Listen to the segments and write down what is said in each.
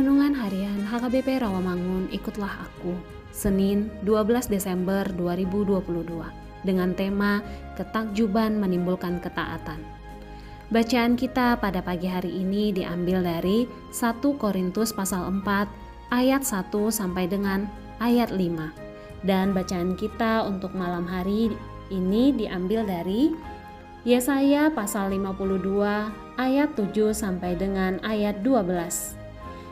Renungan Harian HKBP Rawamangun Ikutlah Aku Senin 12 Desember 2022 dengan tema Ketakjuban Menimbulkan Ketaatan Bacaan kita pada pagi hari ini diambil dari 1 Korintus pasal 4 ayat 1 sampai dengan ayat 5 dan bacaan kita untuk malam hari ini diambil dari Yesaya pasal 52 ayat 7 sampai dengan ayat 12.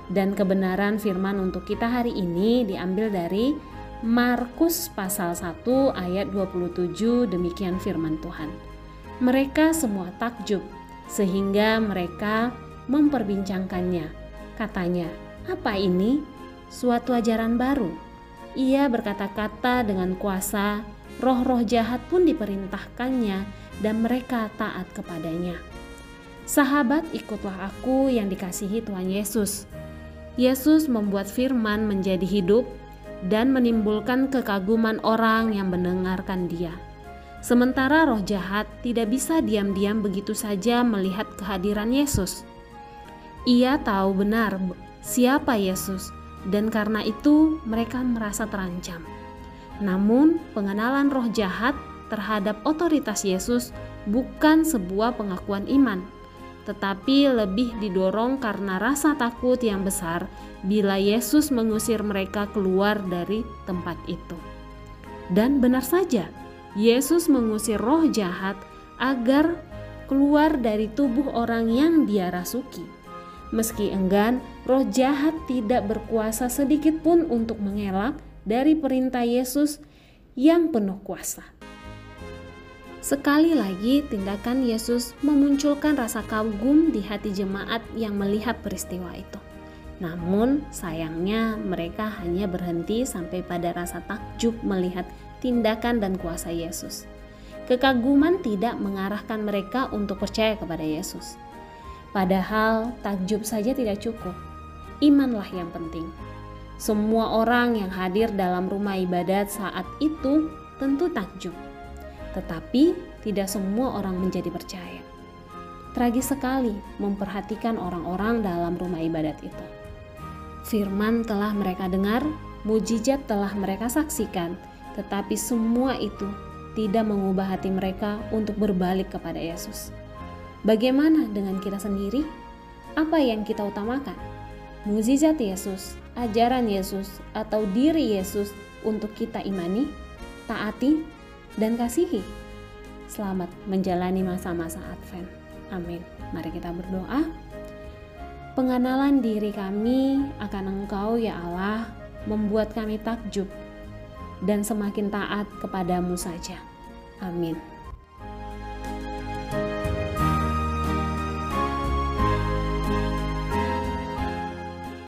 Dan kebenaran firman untuk kita hari ini diambil dari Markus pasal 1 ayat 27 demikian firman Tuhan. Mereka semua takjub sehingga mereka memperbincangkannya. Katanya, "Apa ini? Suatu ajaran baru." Ia berkata-kata dengan kuasa, roh-roh jahat pun diperintahkannya dan mereka taat kepadanya. Sahabat, ikutlah aku yang dikasihi Tuhan Yesus. Yesus membuat firman menjadi hidup dan menimbulkan kekaguman orang yang mendengarkan Dia. Sementara roh jahat tidak bisa diam-diam begitu saja melihat kehadiran Yesus. Ia tahu benar siapa Yesus, dan karena itu mereka merasa terancam. Namun, pengenalan roh jahat terhadap otoritas Yesus bukan sebuah pengakuan iman, tetapi lebih didorong karena rasa takut yang besar bila Yesus mengusir mereka keluar dari tempat itu. Dan benar saja, Yesus mengusir roh jahat agar keluar dari tubuh orang yang dia rasuki. Meski enggan, roh jahat tidak berkuasa sedikit pun untuk mengelak dari perintah Yesus yang penuh kuasa. Sekali lagi, tindakan Yesus memunculkan rasa kagum di hati jemaat yang melihat peristiwa itu. Namun, sayangnya mereka hanya berhenti sampai pada rasa takjub melihat tindakan dan kuasa Yesus. Kekaguman tidak mengarahkan mereka untuk percaya kepada Yesus. Padahal, takjub saja tidak cukup. Imanlah yang penting. Semua orang yang hadir dalam rumah ibadat saat itu tentu takjub tetapi tidak semua orang menjadi percaya. Tragis sekali memperhatikan orang-orang dalam rumah ibadat itu. Firman telah mereka dengar, mujizat telah mereka saksikan, tetapi semua itu tidak mengubah hati mereka untuk berbalik kepada Yesus. Bagaimana dengan kita sendiri? Apa yang kita utamakan? Mukjizat Yesus, ajaran Yesus, atau diri Yesus untuk kita imani, taati, dan kasihi. Selamat menjalani masa-masa Advent. Amin. Mari kita berdoa. Pengenalan diri kami akan Engkau ya Allah membuat kami takjub dan semakin taat kepadamu saja. Amin.